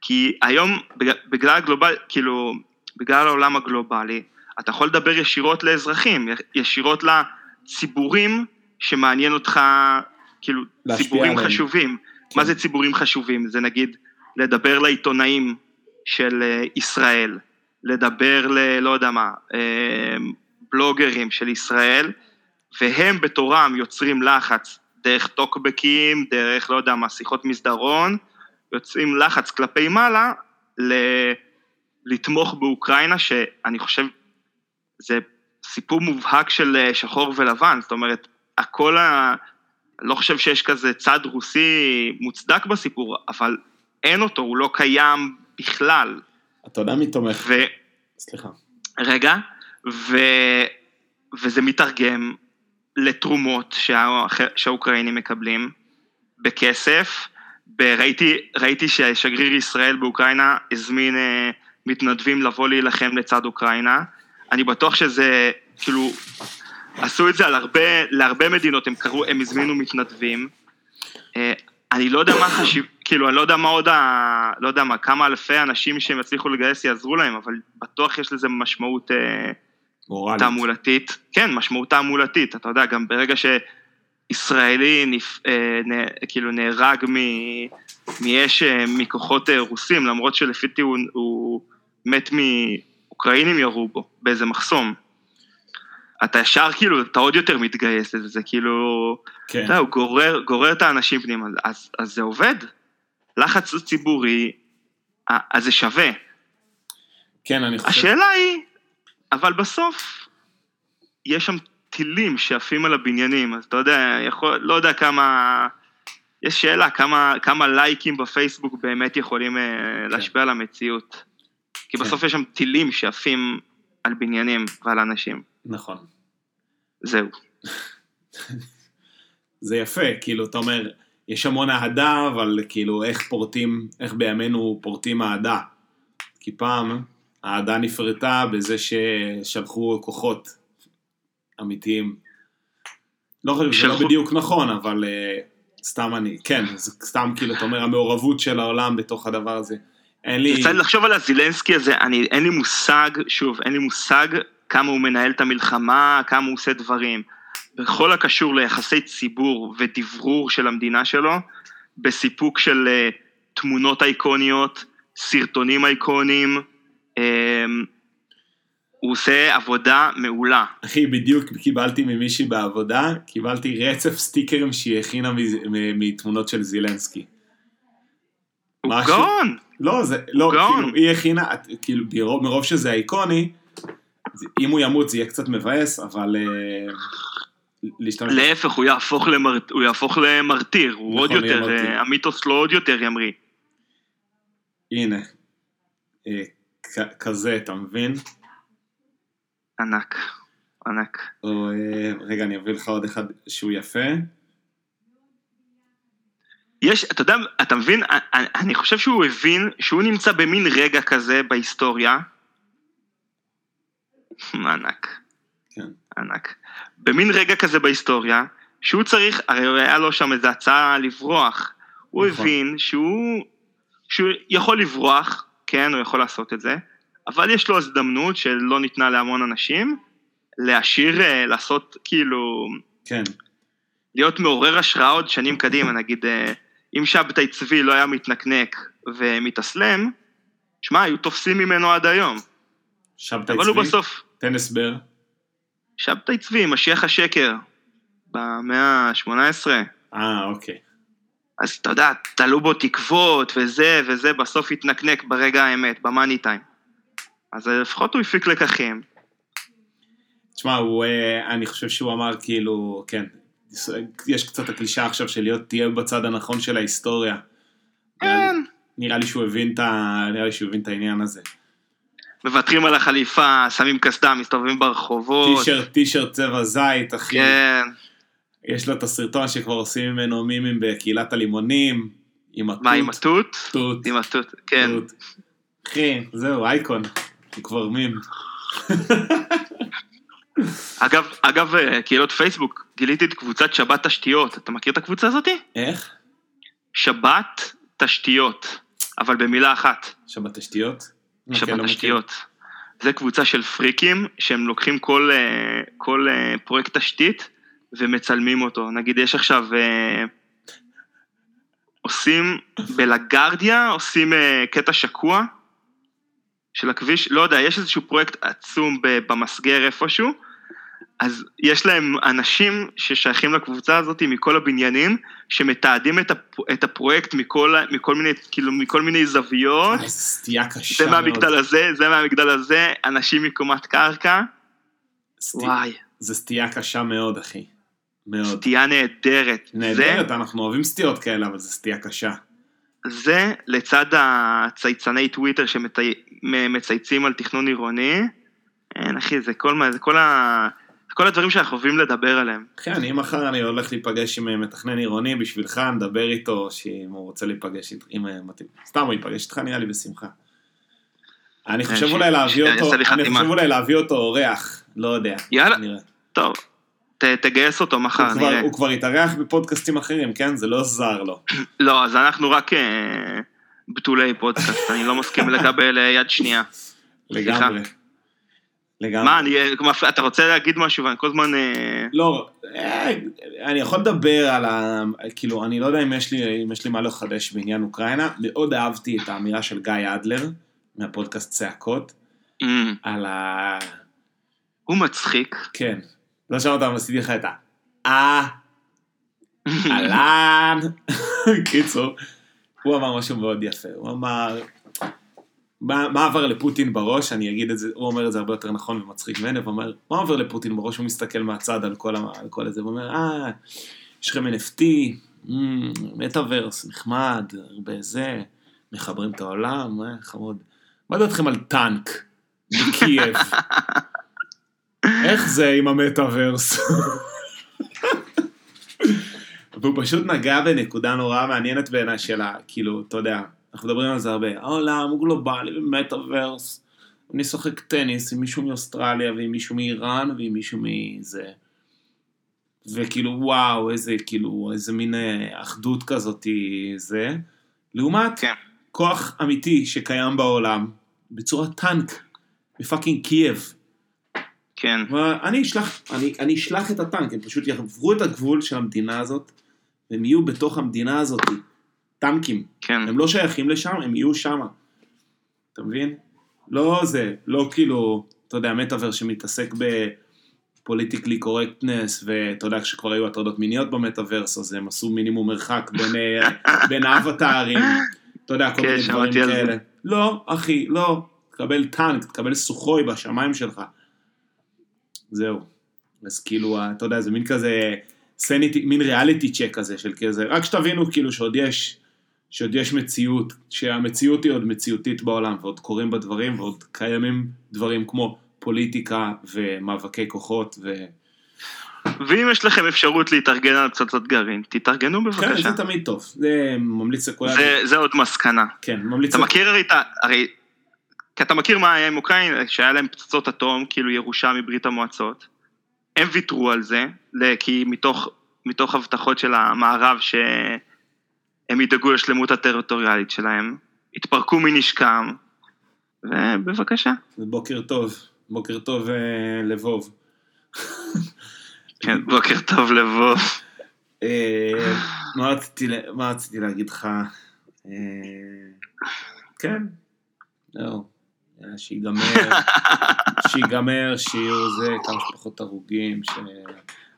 כי היום, בגלל הגלובל, כאילו, בגלל העולם הגלובלי, אתה יכול לדבר ישירות לאזרחים, ישירות לציבורים שמעניין אותך, כאילו, ציבורים עליהם. חשובים. כן. מה זה ציבורים חשובים? זה נגיד לדבר לעיתונאים של אה, ישראל, לדבר ל... לא יודע מה, אה, בלוגרים של ישראל, והם בתורם יוצרים לחץ דרך טוקבקים, דרך, לא יודע מה, שיחות מסדרון, יוצאים לחץ כלפי מעלה ל... לתמוך באוקראינה, שאני חושב, זה סיפור מובהק של אה, שחור ולבן, זאת אומרת, הכל ה... לא חושב שיש כזה צד רוסי מוצדק בסיפור, אבל אין אותו, הוא לא קיים בכלל. אתה יודע מי תומך? ו... סליחה. רגע, ו... וזה מתרגם לתרומות שה... שהאוקראינים מקבלים בכסף. ראיתי, ראיתי ששגריר ישראל באוקראינה הזמין אה, מתנדבים לבוא להילחם לצד אוקראינה. אני בטוח שזה, כאילו, עשו את זה על הרבה, להרבה מדינות, הם קראו, הם הזמינו מתנדבים. אה, אני לא יודע מה חשיב, כאילו, אני לא יודע מה עוד ה... לא יודע מה, כמה אלפי אנשים שהם יצליחו לגייס יעזרו להם, אבל בטוח יש לזה משמעות אה, מורלית. תעמולתית. כן, משמעות תעמולתית, אתה יודע, גם ברגע שישראלי נפ... אה, נ... כאילו נהרג מ... מאש מכוחות רוסים, למרות שלפי הוא, הוא מת מאוקראינים ירו בו, באיזה מחסום. אתה ישר כאילו, אתה עוד יותר מתגייס לזה, זה כאילו, כן. אתה יודע, הוא גורר, גורר את האנשים פנימה, אז, אז זה עובד. לחץ ציבורי, אז זה שווה. כן, אני חושב... השאלה היא, אבל בסוף, יש שם טילים שעפים על הבניינים, אז אתה יודע, יכול, לא יודע כמה, יש שאלה, כמה, כמה לייקים בפייסבוק באמת יכולים אה, כן. להשפיע על המציאות. כי כן. בסוף יש שם טילים שעפים על בניינים ועל אנשים. נכון. זהו. זה יפה, כאילו, אתה אומר, יש המון אהדה, אבל כאילו, איך פורטים, איך בימינו פורטים אהדה. כי פעם, האהדה נפרטה בזה ששלחו כוחות אמיתיים. לא חושב שזה לא בדיוק נכון, אבל uh, סתם אני, כן, זה סתם כאילו, אתה אומר, המעורבות של העולם בתוך הדבר הזה. אין לי... צריך לחשוב על הזילנסקי הזה, אני, אין לי מושג, שוב, אין לי מושג כמה הוא מנהל את המלחמה, כמה הוא עושה דברים. בכל הקשור ליחסי ציבור ודברור של המדינה שלו, בסיפוק של uh, תמונות אייקוניות, סרטונים אייקוניים, הוא עושה עבודה מעולה. אחי, בדיוק קיבלתי ממישהי בעבודה, קיבלתי רצף סטיקרים שהיא הכינה מתמונות של זילנסקי. הוא גאון! לא, זה, לא, כאילו, היא הכינה, כאילו, מרוב שזה אייקוני, אם הוא ימות זה יהיה קצת מבאס, אבל... אה, להשתמש... להפך, הוא יהפוך, למר... הוא יהפוך למרטיר, הוא נכון, עוד יותר. אה, המיתוס לא עוד יותר ימריא. הנה, אה, כזה, אתה מבין? ענק, ענק. או, רגע, אני אביא לך עוד אחד שהוא יפה. יש, אתה יודע, אתה מבין, אני, אני חושב שהוא הבין שהוא נמצא במין רגע כזה בהיסטוריה, ענק. כן. ענק. במין רגע כזה בהיסטוריה, שהוא צריך, הרי היה לו שם איזו הצעה לברוח. הוא נכון. הבין שהוא, שהוא יכול לברוח, כן, הוא יכול לעשות את זה, אבל יש לו הזדמנות שלא ניתנה להמון אנשים, להשאיר, אה, לעשות כאילו... כן. להיות מעורר השראה עוד שנים קדימה, נגיד, אה, אם שבתאי צבי לא היה מתנקנק ומתאסלם, שמע, היו תופסים ממנו עד היום. שבתאי צבי? אבל הוא בסוף... תן הסבר. שבתאי צבי, משיח השקר, במאה ה-18. אה, אוקיי. אז אתה יודע, תלו בו תקוות וזה וזה, בסוף התנקנק ברגע האמת, במאני טיים. אז לפחות הוא הפיק לקחים. תשמע, הוא, אה, אני חושב שהוא אמר כאילו, כן, יש קצת הקלישה עכשיו של להיות, תהיה בצד הנכון של ההיסטוריה. כן. נראה לי שהוא הבין את, ה... נראה לי שהוא הבין את העניין הזה. מוותרים על החליפה, שמים קסדה, מסתובבים ברחובות. טישרט, טישרט צבע זית, אחי. כן. יש לו את הסרטון שכבר עושים ממנו מימים בקהילת הלימונים, עם התות. מה, עם התות? תות. עם התות, כן. תות. אחי, זהו, אייקון. הוא כבר מים. אגב, אגב, אה, קהילות פייסבוק, גיליתי את קבוצת שבת תשתיות. אתה מכיר את הקבוצה הזאתי? איך? שבת תשתיות, אבל במילה אחת. שבת תשתיות? אוקיי, שבת לא. תשתיות. זה קבוצה של פריקים שהם לוקחים כל, אה, כל אה, פרויקט תשתית ומצלמים אותו. נגיד יש עכשיו, אה, עושים בלגרדיה, עושים אה, קטע שקוע של הכביש, לא יודע, יש איזשהו פרויקט עצום במסגר איפשהו, אז יש להם אנשים ששייכים לקבוצה הזאת מכל הבניינים, שמתעדים את, הפ, את הפרויקט מכל, מכל מיני, כאילו, מכל מיני זוויות. איזה סטייה קשה זה מאוד. מהמגדל הזה, זה מהמגדל הזה, אנשים מקומת קרקע, סטי- וואי, זה סטייה קשה מאוד, אחי. מאוד. סטייה נהדרת. נהדרת, אנחנו אוהבים סטיות כאלה, אבל זו סטייה קשה. זה, זה לצד הצייצני טוויטר שמצייצים על תכנון עירוני, אין אחי, זה כל, מה- זה כל, ה, זה כל הדברים שאנחנו אוהבים לדבר עליהם. אחי, אני מחר אני הולך להיפגש עם אה, מתכנן עירוני בשבילך, נדבר איתו, שאם הוא רוצה להיפגש איתך, אם אה, מתאים. סתם, הוא ייפגש איתך נראה לי בשמחה. אני חושב ש- אולי להביא אותו, אני. חושב אולי להביא אותו אורח, לא יודע. יאללה. טוב, ת, תגייס אותו מחר, הוא כבר- נראה. הוא כבר התארח בפודקאסטים אחרים, כן? זה לא זר לו. לא, אז אנחנו רק אה, בתולי פודקאסט, אני לא מסכים לקבל אה, יד שנייה. לגמרי. לגמרי. מה, אני, אה, אתה רוצה להגיד משהו ואני כל הזמן... אה, לא, אה, אני יכול לדבר על ה... כאילו, אני לא יודע אם יש לי, אם יש לי מה לחדש בעניין אוקראינה. מאוד אהבתי את האמירה של גיא אדלר, מהפודקאסט צעקות, אמ, על ה... הוא מצחיק. כן. לא שמעת, אבל עשיתי לך את ה... אה, אהלן. קיצור, הוא אמר משהו מאוד יפה. הוא אמר... מה, עבר לפוטין בראש, אני אגיד את זה, הוא אומר את זה הרבה יותר נכון ומצחיק ממני, הוא אומר, מה עובר לפוטין בראש, הוא מסתכל מהצד על כל, על כל הזה, הוא אומר, אה, יש לכם NFT, מטאוורס, נחמד, הרבה זה, מחברים את העולם, אה, חמוד. מה דעתכם על טנק בקייב? איך זה עם המטאוורס? והוא פשוט נגע בנקודה נורא מעניינת בעיניי שלה, כאילו, אתה יודע, אנחנו מדברים על זה הרבה, העולם הוא גלובלי ומטאוורס. אני אשחק טניס עם מישהו מאוסטרליה ועם מישהו מאיראן ועם מישהו מזה. וכאילו, וואו, איזה, כאילו, איזה מין אה, אחדות כזאת זה. לעומת כן. כוח אמיתי שקיים בעולם, בצורת טנק, ב fucking קייב. כן. אבל אני אשלח, אני, אני אשלח את הטנק, הם פשוט יעברו את הגבול של המדינה הזאת, והם יהיו בתוך המדינה הזאת, טנקים. כן. הם לא שייכים לשם, הם יהיו שם. אתה מבין? לא זה, לא כאילו, אתה יודע, מטאברס שמתעסק ב politically correctness, ואתה יודע, כשכבר היו הטרדות מיניות במטאברס, אז הם עשו מינימום מרחק בין, אה, בין האבטארים, אתה יודע, כל כן, מיני דברים. כאלה. לא, אחי, לא. תקבל טנק, תקבל סוחוי בשמיים שלך. זהו. אז כאילו, אתה יודע, זה מין כזה, sanity, מין reality check כזה של כזה, רק שתבינו כאילו שעוד יש, שעוד יש מציאות, שהמציאות היא עוד מציאותית בעולם, ועוד קורים בה דברים, ועוד קיימים דברים כמו פוליטיקה ומאבקי כוחות, ו... ואם יש לכם אפשרות להתארגן על פצצות גרעין, תתארגנו כן, בבקשה. זה תמיד טוב, זה ממליץ לכולם, זה, זה עוד מסקנה. כן, ממליץ, אתה מכיר הרי. הרי... כי אתה מכיר מה היה עם אוקראינה, שהיה להם פצצות אטום, כאילו ירושה מברית המועצות. הם ויתרו על זה, כי מתוך, מתוך הבטחות של המערב שהם ידאגו לשלמות הטריטוריאלית שלהם, התפרקו מנשקם, ובבקשה. בוקר טוב, בוקר טוב אה, לבוב. כן, בוקר טוב לבוא. אה, מה רציתי להגיד לך? אה, כן, זהו, שיגמר, שיגמר, שיהיו זה, כמה שפחות הרוגים. ש...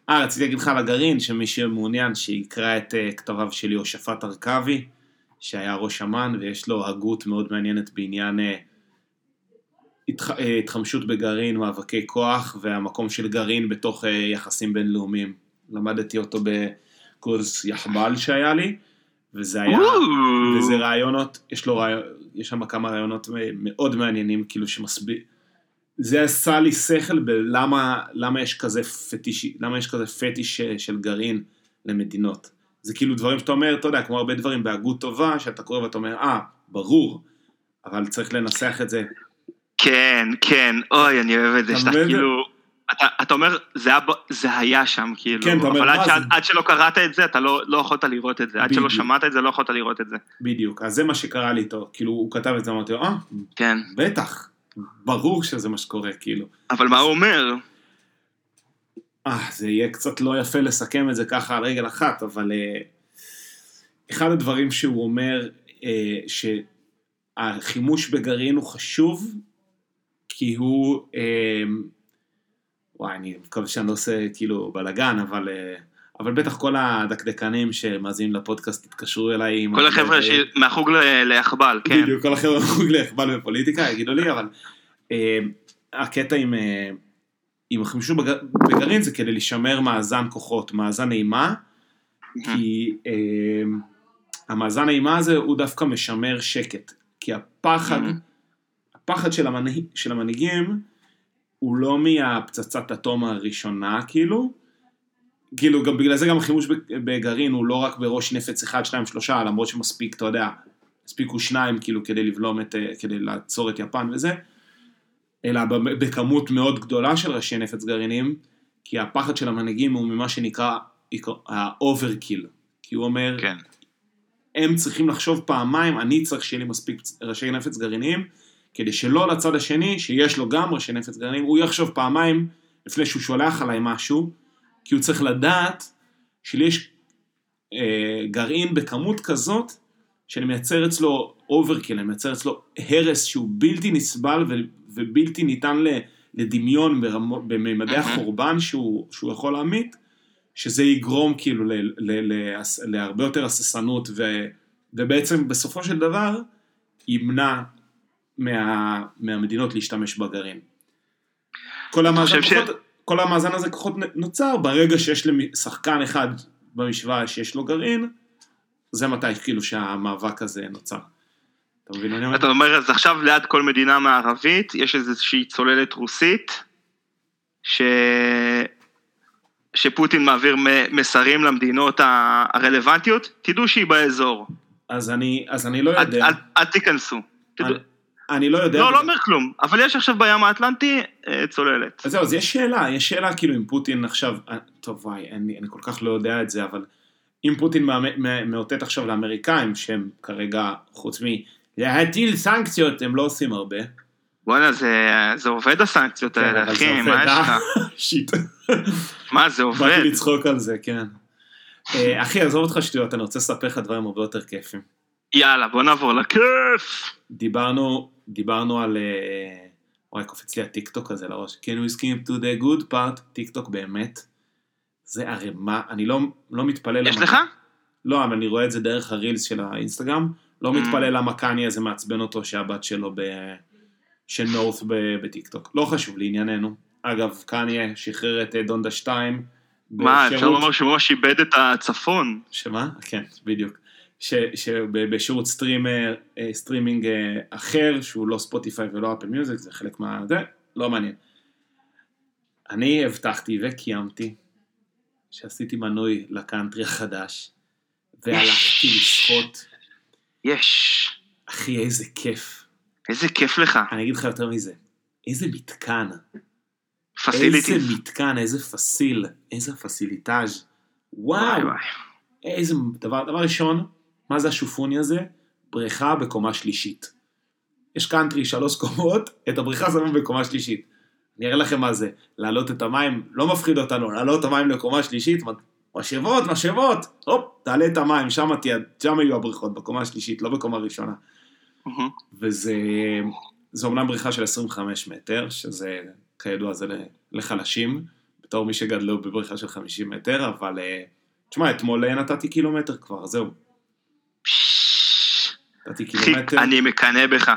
אה, רציתי להגיד לך על הגרעין, שמי שמעוניין שיקרא את אה, כתביו של יהושפט הרכבי, שהיה ראש אמ"ן, ויש לו הגות מאוד מעניינת בעניין אה, התח... אה, התחמשות בגרעין, מאבקי כוח, והמקום של גרעין בתוך יחסים בינלאומיים. למדתי אותו בקורס יחב"ל שהיה לי, וזה היה, וזה רעיונות, יש לו רעיון, יש שם כמה רעיונות מאוד מעניינים, כאילו שמסביר, זה עשה לי שכל בלמה למה יש כזה פטיש, למה יש כזה פטיש של גרעין למדינות. זה כאילו דברים שאתה אומר, אתה יודע, כמו הרבה דברים בהגות טובה, שאתה קורא ואתה אומר, אה, ברור, אבל צריך לנסח את זה. כן, כן, אוי, אני אוהב את זה, אתה שאתה? כאילו, אתה, אתה אומר, זה היה, זה היה שם, כאילו, כן, אבל עד, שלא קראת את זה, אתה לא, לא יכולת לראות את זה, עד שלא בדיוק. שמעת את זה, לא יכולת לראות את זה. בדיוק, אז זה מה שקרה לי איתו, כאילו הוא כתב את זה, אמרתי לו, אה, כן, בטח, ברור שזה מה שקורה, כאילו. אבל מה הוא אומר? אה, זה יהיה קצת לא יפה לסכם את זה ככה על רגל אחת, אבל אה, אחד הדברים שהוא אומר, אה, שהחימוש בגרעין הוא חשוב, כי הוא, אה, וואי, אני מקווה שאני לא עושה כאילו בלאגן, אבל, אה, אבל בטח כל הדקדקנים שמאזינים לפודקאסט יתקשרו אליי. כל החבר'ה מהחוג ל- ליחבל, כן. בדיוק, כל החבר'ה מחוג ליחבל בפוליטיקה יגידו לי, אבל אה, הקטע עם, אה, עם החימושות בגר, בגרעין זה כדי לשמר מאזן כוחות, מאזן אימה, כי אה, המאזן האימה הזה הוא דווקא משמר שקט, כי הפחד, Mhm. הפחד של, המנהיג, של המנהיגים הוא לא מהפצצת אטום הראשונה כאילו, כאילו גם בגלל זה גם החימוש בגרעין הוא לא רק בראש נפץ 1, 2, 3, למרות שמספיק, אתה יודע, הספיקו שניים כאילו כדי לבלום את, אה, כדי לעצור את יפן וזה, אלא בכמות מאוד גדולה של ראשי נפץ גרעינים, כי הפחד של המנהיגים הוא ממה שנקרא ה-overkill, כי הוא אומר, כן. הם צריכים לחשוב פעמיים, אני צריך שיהיה לי מספיק ראשי נפץ גרעיניים, כדי שלא לצד השני, שיש לו גם ראשי נפץ גרעיניים, הוא יחשוב פעמיים לפני שהוא שולח עליי משהו, כי הוא צריך לדעת שלי יש אה, גרעין בכמות כזאת, שאני מייצר אצלו overkill, אני מייצר אצלו הרס שהוא בלתי נסבל ו, ובלתי ניתן לדמיון ברמו, בממדי החורבן שהוא, שהוא יכול להמיט, שזה יגרום כאילו ל, ל, ל, להרבה יותר הססנות, ו, ובעצם בסופו של דבר ימנע מה, מהמדינות להשתמש בגרעין. כל המאזן, חושב כוחות, כל המאזן הזה כוחות נוצר ברגע שיש לשחקן אחד במשוואה שיש לו גרעין, זה מתי כאילו שהמאבק הזה נוצר. אתה מבין אני אומר? אתה אומר, אז עכשיו ליד כל מדינה מערבית יש איזושהי צוללת רוסית, ש... שפוטין מעביר מסרים למדינות הרלוונטיות, תדעו שהיא באזור. אז אני, אז אני לא יודע. אל, תיכנסו. תדעו- אני, לא יודע. לא, לא אומר כלום, אבל יש עכשיו בים האטלנטי אה, צוללת. אז זהו, אז יש שאלה, יש שאלה כאילו אם פוטין עכשיו, אה, טוב וואי, אני, אני כל כך לא יודע את זה, אבל אם פוטין מאותת עכשיו לאמריקאים, שהם כרגע, חוץ מלהטיל סנקציות, הם לא עושים הרבה. בואנה, זה, זה עובד הסנקציות כן, האלה, אחי, מה יש אה? לך? שיט. מה, זה עובד? באתי לצחוק על זה, כן. אה, אחי, עזוב אותך שטויות, אני רוצה לספר לך דברים הרבה יותר כיפים. יאללה, בוא נעבור לכיף. דיברנו, דיברנו על... אה, וואי, קופץ לי הטיקטוק הזה לראש. Can we skip to the good part? טיקטוק באמת. זה ערימה, אני לא, לא מתפלא יש לך? לא, אבל אני רואה את זה דרך הרילס של האינסטגרם. לא Mm. מתפלא למה קניה זה מעצבן אותו שהבת שלו ב... של נורת' ב- בטיקטוק. לא חשוב לענייננו. אגב, קניה שחרר את אה, דונדה 2. מה, אפשר לומר שהוא ממש איבד את הצפון. שמה? כן, בדיוק. שבשירות סטרימר, אה, סטרימינג אה, אחר, שהוא לא ספוטיפיי ולא אפל מיוזיק, זה חלק מה... זה, לא מעניין. אני הבטחתי וקיימתי שעשיתי מנוי לקאנטרי החדש, והלכתי לשחות. יש. אחי, איזה כיף. איזה כיף לך. אני אגיד לך יותר מזה. איזה מתקן. facilities. איזה מתקן, איזה facil, איזה facilitage. וואו. וואי וואי. איזה דבר, דבר ראשון, מה זה השופוני הזה? בריכה בקומה שלישית. יש קאנטרי שלוש קומות, את הבריכה שמים בקומה שלישית. אני אראה לכם מה זה, להעלות את המים, לא מפחיד אותנו, להעלות את המים לקומה שלישית, משאבות, משאבות, הופ, תעלה את המים, שם תהיה, שם יהיו הבריכות, בקומה השלישית, לא בקומה ראשונה. מהמם. וזה זה אומנם בריכה של 25 מטר, שזה כידוע זה לחלשים, בתור מי שגדלו בבריכה של 50 מטר, אבל אה, תשמע, אתמול אה, נתתי קילומטר כבר, זהו. אחי, קילומטר, אני מקנא בך.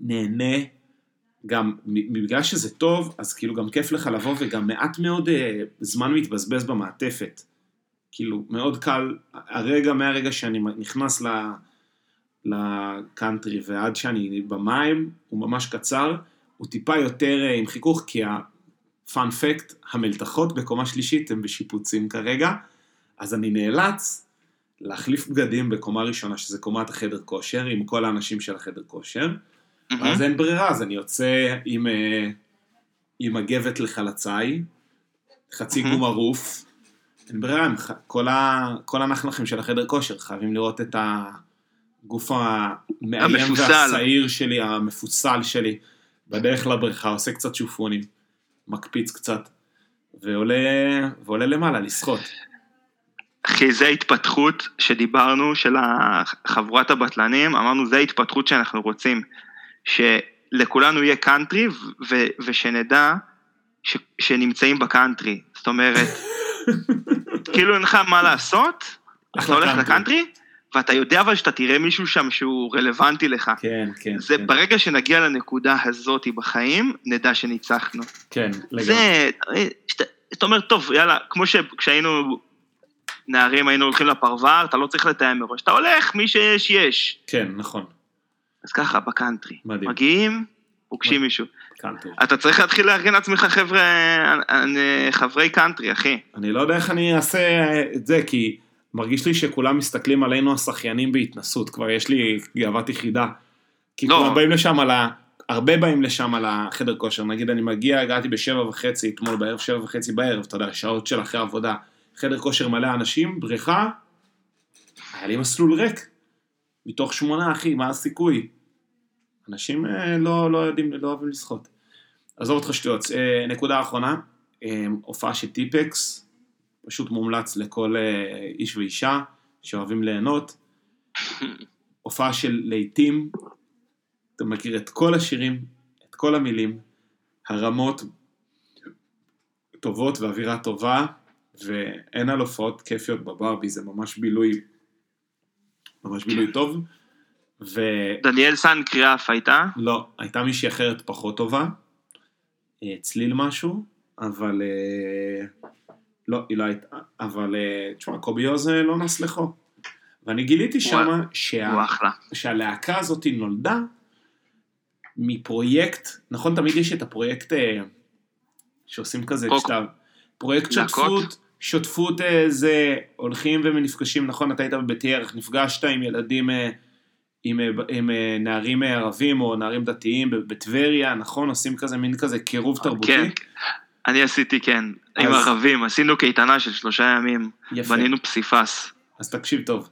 נהנה, גם בגלל שזה טוב, אז כאילו גם כיף לך לבוא, וגם מעט מאוד אה, זמן מתבזבז במעטפת. כאילו, מאוד קל, הרגע, מהרגע שאני נכנס ל... לקאנטרי ועד שאני במים, הוא ממש קצר, הוא טיפה יותר אה, עם חיכוך, כי הפאנ פקט, המלתחות בקומה שלישית הם בשיפוצים כרגע, אז אני נאלץ להחליף בגדים בקומה ראשונה, שזה קומת החדר כושר, עם כל האנשים של החדר כושר. ואז אין ברירה, אז אני יוצא עם, אה, עם מגבת לחלצאי, חצי גום ערוף. אין ברירה, הם ח- כל, ה... כל הנחנחים של החדר כושר חייבים לראות את הגוף המאיים. והשעיר שלי, המפוסל שלי, בדרך לבריכה, עושה קצת שופונים, מקפיץ קצת, ועולה, ועולה למעלה לשחות. אחי, זה התפתחות שדיברנו, של חבורת הבטלנים, אמרנו, זה ההתפתחות שאנחנו רוצים. שלכולנו יהיה קאנטרי, ו- ושנדע ש- שנמצאים בקאנטרי. זאת אומרת, כאילו אין לך מה לעשות, אתה הולך קאנטרי. לקאנטרי, ואתה יודע אבל שאתה תראה מישהו שם שהוא רלוונטי לך. כן, כן, זה כן, ברגע שנגיע לנקודה הזאת בחיים, נדע שניצחנו. כן, לגמרי. זה, שאתה- אתה אומר, טוב, יאללה, כמו שכשהיינו נערים היינו הולכים לפרבר, אתה לא צריך לתאם מראש, אתה הולך, מי שיש, יש. כן, נכון, אז ככה, בקאנטרי. מדהים. מגיעים, פוגשים מדהים. מישהו. קאנטרי. אתה צריך להתחיל לארגן לעצמך חבר'ה, אה, חברי קאנטרי, אחי. אני לא יודע איך אני אעשה את זה, כי מרגיש לי שכולם מסתכלים עלינו השחיינים בהתנסות, כבר יש לי גאוות יחידה. כי לא. כולם באים לשם על ה... הרבה באים לשם על החדר כושר, נגיד אני מגיע, הגעתי בשבע וחצי, אתמול בערב, שבע וחצי בערב, אתה יודע, שעות של אחרי עבודה, חדר כושר מלא אנשים, בריכה, היה לי מסלול ריק, מתוך שמונה אחי, מה הסיכוי? אנשים אה, לא, לא יודעים, לא אוהבים לשחות. עזוב אותך שטויות, אה, נקודה אחרונה, אה, הופעה של טיפקס, פשוט מומלץ לכל אה, איש ואישה שאוהבים ליהנות. הופעה של להיטים, אתה מכיר את כל השירים, את כל המילים, הרמות טובות ואווירה טובה, ואין על הופעות כיפיות בברבי, זה ממש בילוי, ממש בילוי טוב. ולא, דניאל סן קריאף הייתה? הייתה מישהי אחרת פחות טובה, אה, צליל משהו, אבל אה, לא, היא לא הייתה, אבל אה, תשמע, קובי עוז אה, לא נס לחו. ואני גיליתי שמה שה... שהלהקה הזאת נולדה מפרויקט, נכון תמיד יש את הפרויקט שעושים כזה, קוקו. כשאתה, פרויקט? שותפות, שותפות אה, זה, הולכים ונפגשים, נכון, אתה היית בבית ירח, נפגשת עם ילדים, אה, עם, אה, עם אה, נערים ערבים או נערים דתיים בטבריה, נכון, עושים כזה מין כזה קירוב תרבותי, כן. אני עשיתי, כן. עם אז- ערבים, עשינו קייטנה של שלושה ימים. יפה. בנינו פסיפס. אז תקשיב טוב.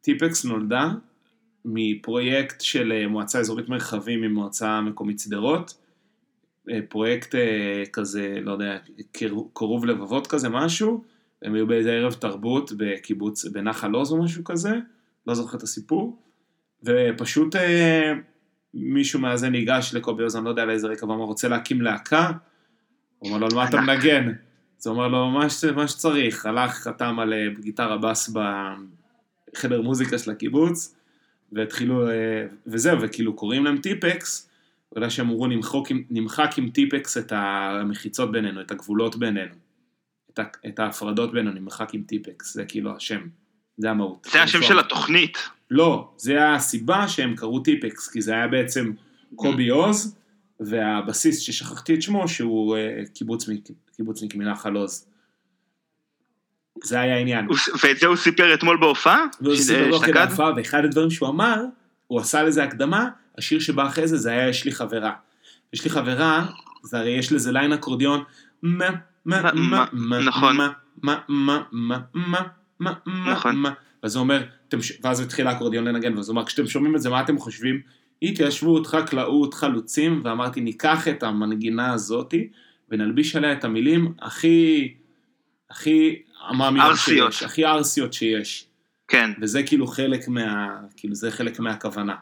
טיפקס נולדה מפרויקט של מועצה אזורית מרחבים עם מועצה מקומית שדרות. אה, פרויקט אה, כזה, לא יודע, קירוב לבבות כזה, משהו. הם היו באיזה ערב תרבות בקיבוץ, בנחל עוז או משהו כזה. לא זוכר את הסיפור. ופשוט אה, מישהו מהזה ניגש לקובי אני לא יודע על איזה רקע, ואמר, רוצה להקים להקה? הוא אומר לו, על מה אתה. מנגן? אז הוא אמר לו, מה, ש... מה שצריך. הלך, חתם על גיטרה בס בחדר מוזיקה של הקיבוץ, והתחילו, אה, וזהו, וכאילו קוראים להם טיפקס, בגלל שהם אמרו, נמחק עם טיפקס את המחיצות בינינו, את הגבולות בינינו. את. את ההפרדות בינינו, נמחק עם טיפקס, זה כאילו השם. זה המהות. זה השם של התוכנית. לא, זה הסיבה שהם קראו טיפקס, כי זה היה בעצם קובי עוז, והבסיס ששכחתי את שמו, שהוא אה, קיבוצניק, קיבוצניק מנחל עוז. זה היה העניין. ואת זה הוא סיפר אתמול בהופעה? והוא סיפר לו כדי שנקד? ההופעה, ואחד הדברים שהוא אמר, הוא עשה לזה הקדמה, השיר שבא אחרי זה, זה היה יש לי חברה. יש לי חברה, זה הרי יש לזה ליין אקורדיון, מה, מה, מה, מה, מה, נכון. מה, מה, מה, מה, מה, מה, מה, נכון. מה, ואז הוא אומר, ואז התחיל האקורדיון לנגן, ואז הוא אמר, כשאתם שומעים את זה, מה אתם חושבים? התיישבות, חקלאות, חלוצים, ואמרתי, ניקח את המנגינה הזאתי, ונלביש עליה את המילים הכי, הכי עממיות. שיש, הכי ארסיות שיש. כן. וזה כאילו חלק מה... כאילו זה חלק מהכוונה.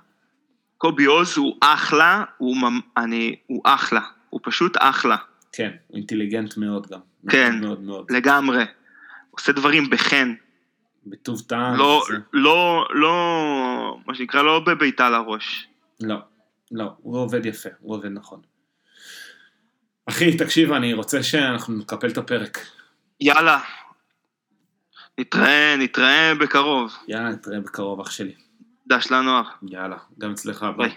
קובי עוז הוא אחלה, הוא ממ- אני- הוא אחלה. הוא פשוט אחלה. כן, הוא אינטליגנט מאוד גם. כן. מאוד מאוד. לגמרי. עושה דברים בחן. בטוב טעם. לא. לא, לא, מה שנקרא, לא בביתה לראש. לא, לא, הוא עובד יפה, הוא עובד נכון. אחי, תקשיב, אני רוצה שאנחנו נקפל את הפרק. יאללה. נתראה, נתראה בקרוב. יאללה, נתראה בקרוב, אח שלי. דש לנוער. יאללה, גם אצלך, ביי. ביי.